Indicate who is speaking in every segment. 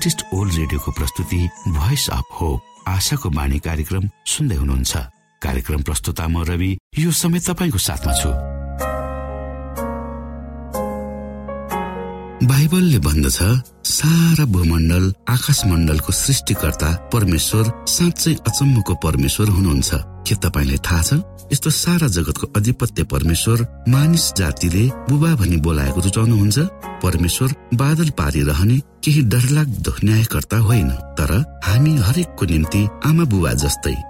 Speaker 1: Adventist world रेडियोको प्रस्तुति voice of hope आशाको बाणी कार्यक्रम सुन्दै हुनुहुन्छ। कार्यक्रम प्रस्तुता म रवि यो समय तपाईँको साथमा छु। बाइबलले भन्दछ सारा भूमण्डल आकाश मण्डलको सृष्टिकर्ता परमेश्वर साँच्चै अचम्मको परमेश्वर हुनुहुन्छ। के तपाईँलाई थाहा छ? यस्तो सारा जगतको अधिपत्य परमेश्वर मानिस जातिले बुबा भनी बोलाएको रुचाउनुहुन्छ। परमेश्वर बादल पारिरहने केही डरलाग्दो न्यायकर्ता होइन। तर हामी हरेकको निम्ति आमा बुबा जस्तै।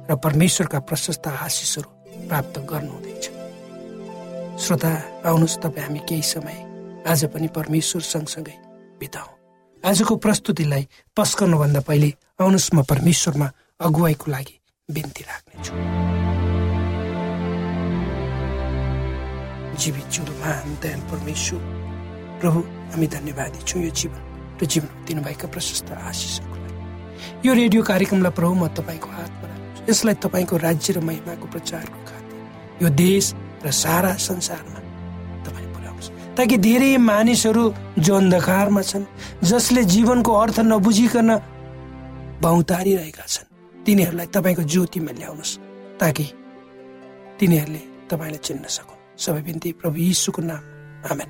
Speaker 2: र परमेश्वरका प्रशस्त आशिषहरू प्राप्त गर्नुहुँदैछ श्रोता आउनुहोस् तपाईँ हामी केही समय आज पनि परमेश्वर सँगसँगै बिताउँ। आजको प्रस्तुतिलाई पस्कनुभन्दा पहिले आउनुहोस् म परमेश्वरमा अगुवाईको लागि बिन्ती राख्नेछु। जीवित जुदो महान दयाल परमेश्वर प्रभु हामी धन्यवादी छौँ यो जीवन र जीवन दिनुभएका प्रशस्त आशिषहरूको लागि। यो रेडियो कार्यक्रमलाई प्रभु म तपाईँको राख्छु यसलाई तपाईँको राज्य र महिमाको प्रचारको खातिर यो देश र सारा संसारमा तपाईँ पुर्याउनुहोस् ताकि धेरै मानिसहरू जो अन्धकारमा छन् जसले जीवनको अर्थ नबुझिकन भौतारिरहेका छन् तिनीहरूलाई तपाईँको ज्योतिमा ल्याउनुहोस् ताकि तिनीहरूले तपाईँलाई चिन्न सकुन्। सबै बिन्ती प्रभु यीशुको नाम। आमेन।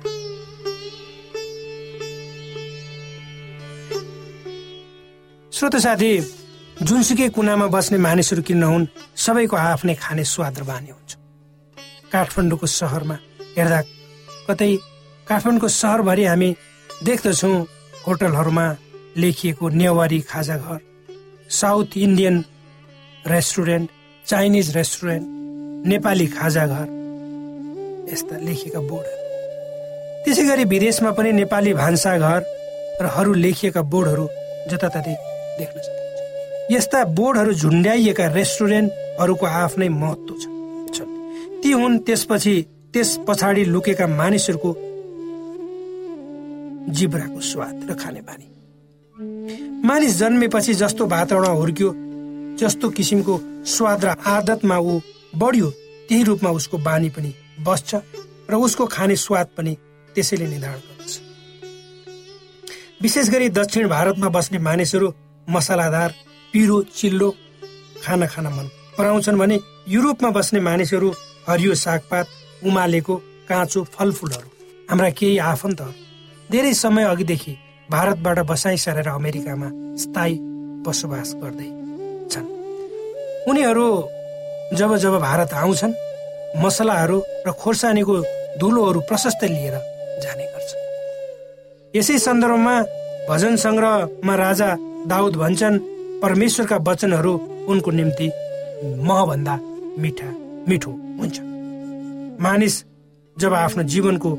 Speaker 2: श्रोत साथी जुनसुकै कुनामा बस्ने मानिसहरू किन नहुन् सबैको आफ्नै खाने स्वाद र बानी हुन्छ। काठमाडौँको सहरमा हेर्दा कतै काठमाडौँको सहरभरि हामी देख्दछौँ होटलहरूमा लेखिएको नेवारी खाजा घर south Indian restaurant Chinese restaurant Nepali खाजा घर यस्ता लेखिएका बोर्डहरू। त्यसै गरी विदेशमा पनि नेपाली भान्साघर र लेखिएका बोर्डहरू जताततै देख्न सकिन्छ यस्ता बोर्डहरू झुन्ड्याइएका रेस्टुरेन्टहरूको आफ्नै महत्व छ। ती हुन् त्यसपछि त्यस पछाडि लुकेका मानिसहरूको जिब्राको स्वाद र खाने बानी मानिस जन्मेपछि जस्तो वातावरण हुर्क्यो जस्तो किसिमको स्वाद र आदतमा ऊ बढ्यो त्यही रूपमा उसको बानी पनि बस्छ र उसको खाने स्वाद पनि त्यसैले निर्धारण गर्दछ। विशेष गरी दक्षिण भारतमा बस्ने मानिसहरू मसलादार पिरो चिल्लो खाना खान मन पराउँछन् भने युरोपमा बस्ने मानिसहरू हरियो सागपात उमालेको काँचो फलफुलहरू हाम्रा केही आफन्तहरू। धेरै समय अघिदेखि भारतबाट बसाइ सरेर अमेरिकामा स्थायी बसोबास गर्दै छन्। उनीहरू जब जब भारत आउँछन् मसलाहरू र खोर्सानीको धुलोहरू प्रशस्त लिएर जाने गर्छन्। यसै सन्दर्भमा भजन सङ्ग्रहमा राजा दाउद भन्छन् परमेश्वरका वचनहरू उनको निम्ति महभन्दा मिठा मिठो हुन्छ। मानिस जब आफ्नो जीवनको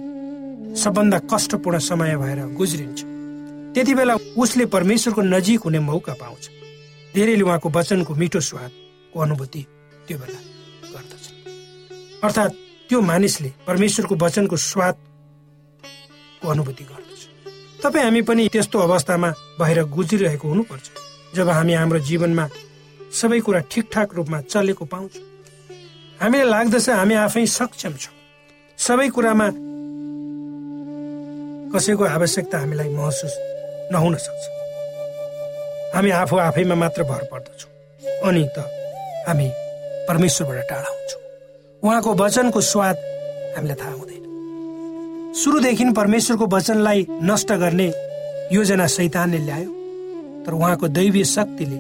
Speaker 2: सबभन्दा कष्टपूर्ण समय भएर गुज्रिन्छ त्यति बेला उसले परमेश्वरको नजिक हुने मौका पाउँछ। धेरैले उहाँको वचनको मिठो स्वादको अनुभूति त्यो बेला गर्दछ। अर्थात् त्यो मानिसले परमेश्वरको वचनको स्वादको अनुभूति गर्छ तपाईँ हामी पनि त्यस्तो अवस्थामा भएर गुज्रिरहेको हुनुपर्छ। जब हामी हाम्रो जीवनमा सबै कुरा ठिकठाक रूपमा चलेको पाउँछौँ हामीलाई लाग्दछ हामी आफै सक्षम छौँ। सबै कुरामा कसैको आवश्यकता हामीलाई महसुस नहुन सक्छ। हामी आफू आफैमा मात्र भर पर्दछौँ अनि त हामी परमेश्वरबाट टाढा हुन्छौँ। उहाँको वचनको स्वाद हामीलाई थाहा हुँदैन। सुरुदेखि परमेश्वरको वचनलाई नष्ट गर्ने योजना सैतानले ल्यायो। तर उहाँको दैवीय शक्तिले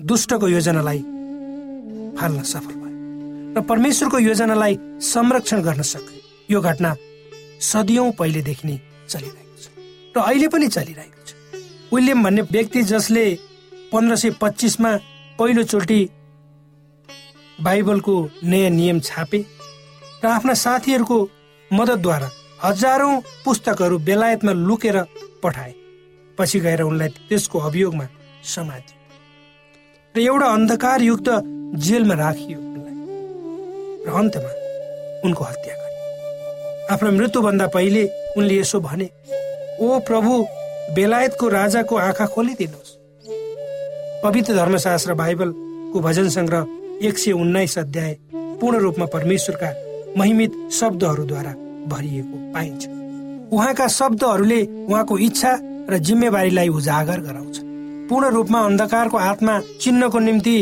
Speaker 2: दुष्टको योजनालाई फाल्न सफल भयो र परमेश्वरको योजनालाई संरक्षण गर्न सक्यो। यो घटना सदियौँ पहिलेदेखि नै चलिरहेको छ र अहिले पनि चलिरहेको छ। विलियम भन्ने व्यक्ति जसले पन्ध्र सय पच्चिसमा पहिलोचोटि बाइबलको नयाँ नियम छापे र आफ्ना साथीहरूको मद्दतद्वारा हजारौं पुस्तकहरू बेलायतमा लुकेर पठाए। पछि गएर उनलाई त्यसको अभियोगमा समातियो र एउटा अन्धकारयुक्त जेलमा राखियो उनलाई। र अन्तमा उनको हत्या गरियो। आफ्नो मृत्युभन्दा पहिले उनले यसो भने ओ प्रभु बेलायतको राजाको आँखा खोलिदिनुहोस्। पवित्र धर्मशास्त्र बाइबलको भजन सङ्ग्रह एक सय उन्नाइस अध्याय पूर्ण रूपमा परमेश्वरका महिमित शब्दहरूद्वारा भरिएको पाइन्छ। उहाँका शब्दहरूले उहाँको इच्छा र जिम्मेवारीलाई उजागर गराउँछ। पूर्ण रूपमा अन्धकारको आत्मा चिन्नको निम्ति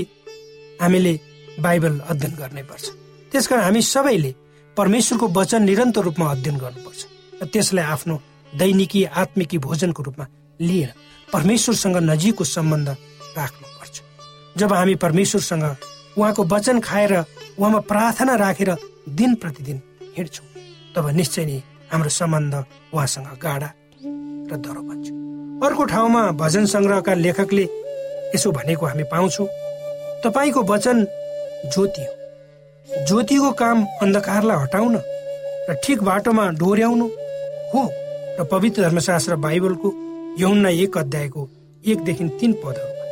Speaker 2: हामीले बाइबल अध्ययन गर्नै पर्छ। त्यसकारण हामी सबैले परमेश्वरको वचन निरन्तर रूपमा अध्ययन गर्नुपर्छ र त्यसलाई आफ्नो दैनिकी आत्मिकी भोजनको रूपमा लिएर परमेश्वरसँग नजिकको सम्बन्ध राख्नुपर्छ। जब हामी परमेश्वरसँग उहाँको वचन खाएर उहाँमा प्रार्थना राखेर दिन प्रतिदिन हिँड्छौँ तब निश्चय नै हाम्रो सम्बन्ध उहाँसँग गाडा र दह्रो बन्छ अर्को ठाउँमा भजन सङ्ग्रहका लेखकले यसो भनेको हामी पाउँछौँ। तपाईँको वचन ज्योति हो। ज्योतिको काम अन्धकारलाई हटाउन र ठिक बाटोमा डोर्याउनु हो र पवित्र धर्मशास्त्र बाइबलको यौना एक अध्यायको एकदेखि तिन पदहरूमा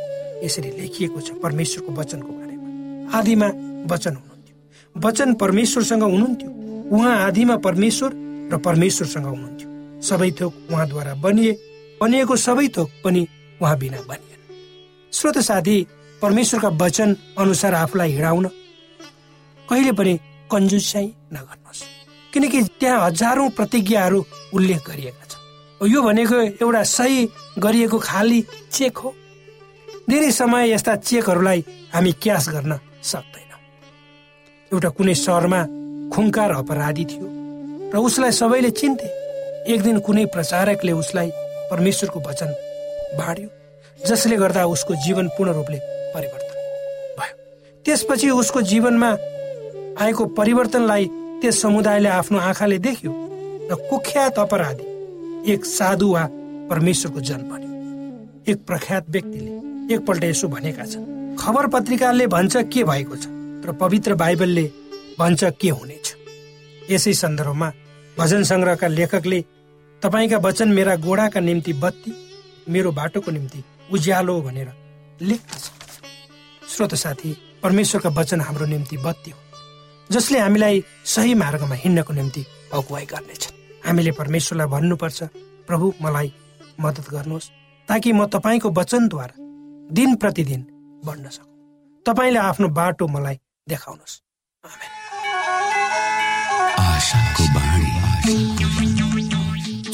Speaker 2: यसरी लेखिएको छ परमेश्वरको वचनको बारेमा। आदिमा वचन हुनुहुन्थ्यो। वचन परमेश्वरसँग हुनुहुन्थ्यो। उहाँ आदिमा परमेश्वर र परमेश्वरसँग हुनुहुन्थ्यो। सबै थोक उहाँद्वारा बनिए बनिएको सबै थोक पनि उहाँ बिना बनिएन। श्रोत साथी परमेश्वरका वचन अनुसार आफूलाई हिँडाउन कहिले पनि कन्जुसाइ नगर्नुहोस्। किनकि त्यहाँ हजारौं प्रतिज्ञाहरू उल्लेख गरिएका छन्। यो भनेको एउटा सही गरिएको खाली चेक हो। धेरै समय यस्ता चेकहरूलाई हामी क्यास गर्न सक्दैनौँ। एउटा कुनै सहरमा खुङ्कार अपराधी थियो र उसलाई सबैले चिन्थे। एक दिन कुनै प्रचारकले उसलाई परमेश्वरको वचन बाँड्यो जसले गर्दा उसको जीवन पूर्ण रूपले परिवर्तन भयो। त्यसपछि उसको जीवनमा आएको परिवर्तनलाई त्यस समुदायले आफ्नो आँखाले देख्यो र कुख्यात अपराधी एक साधु वा परमेश्वरको जन बन्यो। एक प्रख्यात व्यक्तिले एकपल्ट यसो भनेका छन् खबर पत्रिकाले भन्छ के भएको छ र पवित्र बाइबलले भन्छ के हुनेछ। यसै सन्दर्भमा भजन सङ्ग्रहका लेखकले तपाईँका वचन मेरा गोडाका निम्ति बत्ती मेरो बाटोको निम्ति उज्यालो भनेर लेख्दछ। श्रोत साथी परमेश्वरका वचन हाम्रो निम्ति बत्ती हो जसले हामीलाई सही मार्गमा हिँड्नको निम्ति अगुवाई गर्नेछन्। हामीले परमेश्वरलाई भन्नुपर्छ प्रभु मलाई मद्दत गर्नुहोस् ताकि म तपाईँको वचनद्वारा दिन प्रतिदिन बढ्न सकौँ। तपाईँले आफ्नो बाटो मलाई देखाउनुहोस्।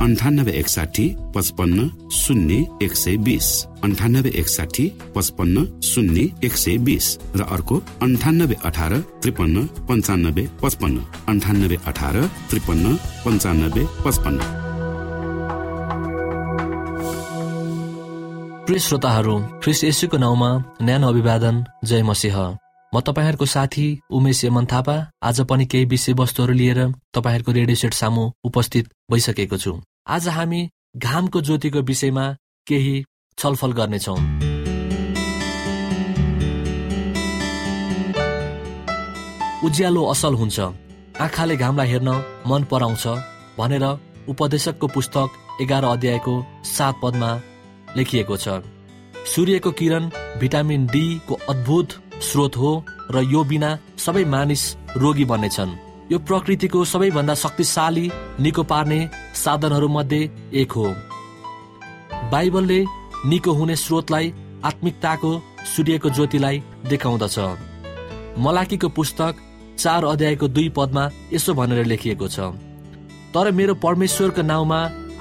Speaker 3: अन्ठानब्बे एकसाठी पचपन्न शून्य एक सय बिस. अन्ठानब्बे एकसाठी पचपन्न शून्य एक सय बिस. र अर्को अन्ठानब्बे अठार त्रिपन्न पन्चानब्बे पचपन्न. अन्ठानब्बे अठार त्रिपन्न पन्चानब्बे पचपन्न.
Speaker 4: प्रिय श्रोताहरू ख्रिस यसुको नाउँमा न्यानो अभिवादन जय मसिंह। म तपाईँहरूको साथी उमेश यमन थापा आज पनि केही विषयवस्तुहरू लिएर तपाईँहरूको रेडियो सेट सामु उपस्थित भइसकेको छु। आज हामी घामको ज्योतिको विषयमा केही छलफल गर्नेछौँ। उज्यालो असल हुन्छ। आँखाले घामलाई हेर्न मन पराउँछ भनेर उपदेशकको पुस्तक एघार अध्यायको सात पदमा लेखिएको छ। सूर्यको किरण भिटामिन डी को अद्भुत स्रोत हो र यो बिना सबै मानिस रोगी बन्नेछन्। यो प्रकृतिको सबैभन्दा शक्तिशाली निको पार्ने साधनहरू मध्ये एक हो। बाइबलले निको हुने स्रोतलाई आत्मिकताको सूर्यको ज्योतिलाई देखाउँदछ। मलाकीको पुस्तक चार अध्यायको दुई पदमा यसो भनेर लेखिएको छ तर मेरो परमेश्वरको नाउँमा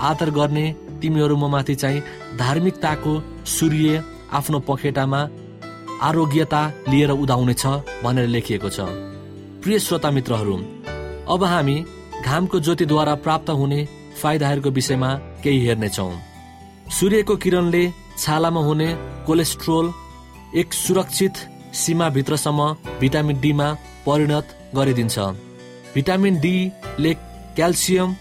Speaker 4: आदर गर्ने तिमीहरू म माथि चाहिँ धार्मिकताको सूर्य आफ्नो पखेटामा आरोग्यता लिएर उदाउनेछ भनेर लेखिएको छ। प्रिय श्रोता मित्रहरू अब हामी घामको ज्योतिद्वारा प्राप्त हुने फाइदाहरूको विषयमा केही हेर्नेछौँ। सूर्यको किरणले छालामा हुने कोलेस्ट्रोल एक सुरक्षित सीमाभित्रसम्म भिटामिन डीमा परिणत गरिदिन्छ। भिटामिन डीले क्याल्सियम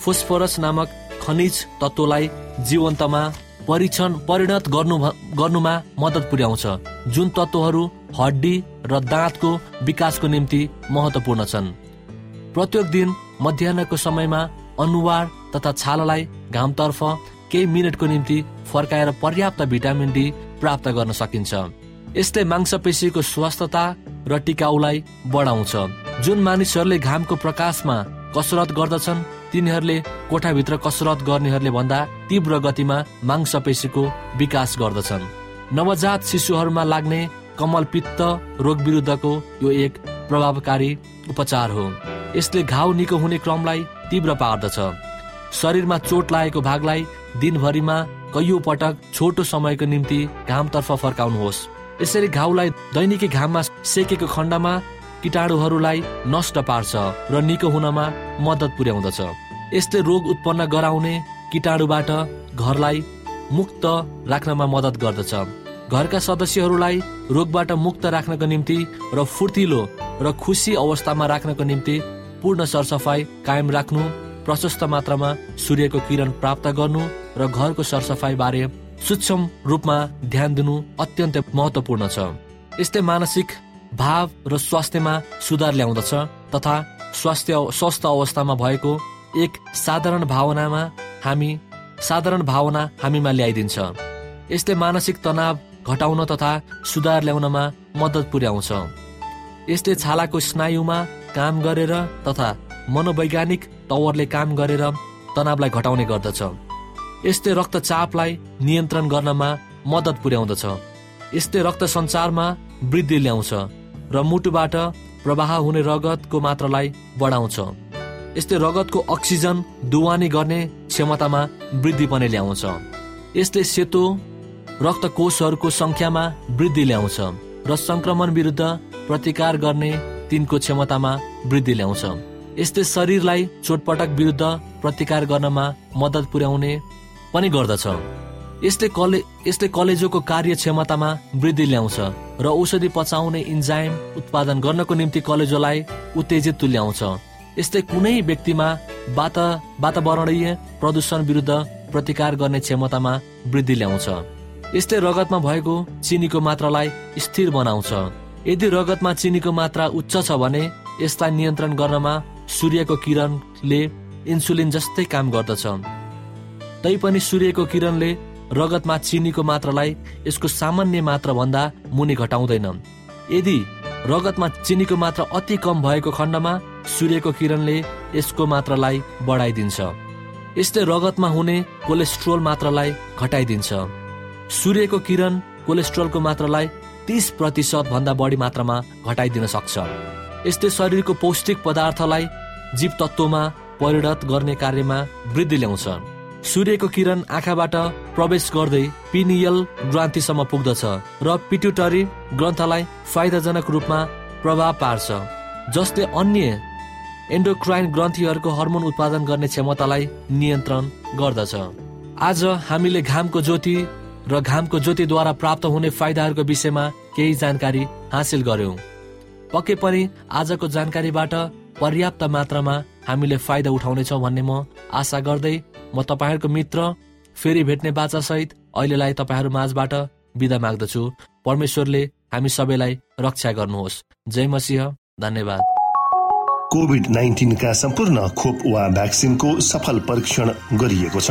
Speaker 4: फोस्फरस नामक खनिज तत्त्वलाई जीवन्तमा परीक्षण परिणत गर्नु गर्नुमा मद्दत पुर्याउँछ। जुन तत्त्वहरू हड्डी र दाँतको विकासको निम्ति महत्वपूर्ण छन्। प्रत्येक दिन मध्याहको समयमा अनुहार तथा छालालाई घामतर्फ केही मिनटको निम्ति फर्काएर पर्याप्त भिटामिन डी प्राप्त गर्न सकिन्छ। यसले मांसपेशीको स्वस्थता र टिकाउलाई बढाउँछ। जुन मानिसहरूले घामको प्रकाशमा कसरत गर्दछन् तिनीहरूले कोठाभित्र कसरत गर्नेहरूले भन्दा तीव्र गतिमा मांसपेशीको विकास गर्दछन्। नवजात शिशुहरूमा लाग्ने कमल पित्त रोग विरुद्धको यो एक प्रभावकारी उपचार हो। यसले घाउ निको हुने क्रमलाई तीव्र पार्दछ। शरीरमा चोट लागेको भागलाई दिनभरिमा कैयौँ पटक छोटो समयको निम्ति घामतर्फ फर्काउनुहोस्। यसरी घाउलाई दैनिकी घाममा सेकेको खण्डमा किटाणुहरूलाई नष्ट पार्छ र निको हुनमा मद्दत पुर्याउँदछ। यसले रोग उत्पन्न गराउने किटाणुबाट घरलाई मुक्त राख्नमा मद्दत गर्दछ। घरका सदस्यहरूलाई रोगबाट मुक्त राख्नको निम्ति र फुर्तिलो र खुसी अवस्थामा राख्नको निम्ति पूर्ण सरसफाइ कायम राख्नु प्रशस्त मात्रामा सूर्यको किरण प्राप्त गर्नु र घरको सरसफाइ बारे सूक्ष्म रूपमा ध्यान दिनु अत्यन्त महत्वपूर्ण छ। यस्तै मानसिक भाव र स्वास्थ्यमा सुधार ल्याउँदछ तथा स्वास्थ्य स्वस्थ अवस्थामा भएको एक साधारण भावनामा हामी साधारण भावना हामीमा ल्याइदिन्छ। यसले मानसिक तनाव घटाउन तथा सुधार ल्याउनमा मद्दत पुर्याउँछ। यसले छालाको स्नायुमा काम गरेर तथा मनोवैज्ञानिक तवरले काम गरेर तनावलाई घटाउने गर्दछ। यसले रक्तचापलाई नियन्त्रण गर्नमा मद्दत पुर्याउँदछ। यसले रक्त सञ्चारमा वृद्धि ल्याउँछ र मुटुबाट प्रवाह हुने रगतको मात्रालाई बढाउँछ। यस्तै रगतको अक्सिजन दुवानी गर्ने क्षमतामा वृद्धि पनि ल्याउँछ। यसले सेतो रक्त कोषहरूको सङ्ख्यामा वृद्धि ल्याउँछ र सङ्क्रमण विरुद्ध प्रतिकार गर्ने तिनको क्षमतामा वृद्धि ल्याउँछ। यस्तै शरीरलाई चोटपटक विरुद्ध प्रतिकार गर्नमा मद्दत पुर्याउने पनि गर्दछ। यसले कले यसले कलेजोको कार्य क्षमतामा वृद्धि ल्याउँछ र औषधि पचाउने इन्जाइम उत्पादन गर्नको निम्ति कलेजोलाई उत्तेजित तुल्याउँछ यस्तै कुनै व्यक्तिमा वाता वातावरणीय प्रदूषण विरुद्ध प्रतिकार गर्ने क्षमतामा वृद्धि ल्याउँछ। यस्तै रगतमा भएको चिनीको मात्रालाई स्थिर बनाउँछ। यदि रगतमा चिनीको मात्रा उच्च छ भने यसलाई नियन्त्रण गर्नमा सूर्यको किरणले इन्सुलिन जस्तै काम गर्दछ। तैपनि सूर्यको किरणले रगतमा चिनीको मात्रालाई यसको सामान्य मात्रा भन्दा मुनि घटाउँदैन। यदि रगतमा चिनीको मात्रा अति कम भएको खण्डमा सूर्यको किरणले यसको मात्रालाई बढाइदिन्छ। यसले रगतमा हुने कोलेस्ट्रोल मात्रालाई घटाइदिन्छ। सूर्यको किरण कोलेस्ट्रोलको मात्रालाई तिस प्रतिशत भन्दा बढी मात्रामा घटाइदिन सक्छ। यसले शरीरको पौष्टिक पदार्थलाई जीव तत्त्वमा परिणत गर्ने कार्यमा वृद्धि ल्याउँछ। सूर्यको किरण आँखाबाट प्रवेश गर्दै पिनियल ग्रान्थिसम्म पुग्दछ र पिट्युटरी ग्रन्थलाई फाइदाजनक रूपमा प्रभाव पार्छ। जसले अन्य एन्डोक्राइन ग्रन्थीहरूको हर्मोन उत्पादन गर्ने क्षमतालाई नियन्त्रण गर्दछ। आज हामीले घामको ज्योति र घामको ज्योतिद्वारा प्राप्त हुने फाइदाहरूको विषयमा केही जानकारी हासिल गर्यौं। पक्कै पनि आजको जानकारीबाट पर्याप्त मात्रामा हामीले फाइदा उठाउनेछौँ भन्ने म आशा गर्दै म तपाईँहरूको मित्र फेरि भेट्ने बाचासहित अहिलेलाई तपाईँहरू माझबाट बिदा माग्दछु। परमेश्वरले हामी सबैलाई रक्षा गर्नुहोस्। जय मसिंह धन्यवाद।
Speaker 5: कोभिड नाइन्टिनका सम्पूर्ण खोप वा भ्याक्सिनको सफल परीक्षण गरिएको छ।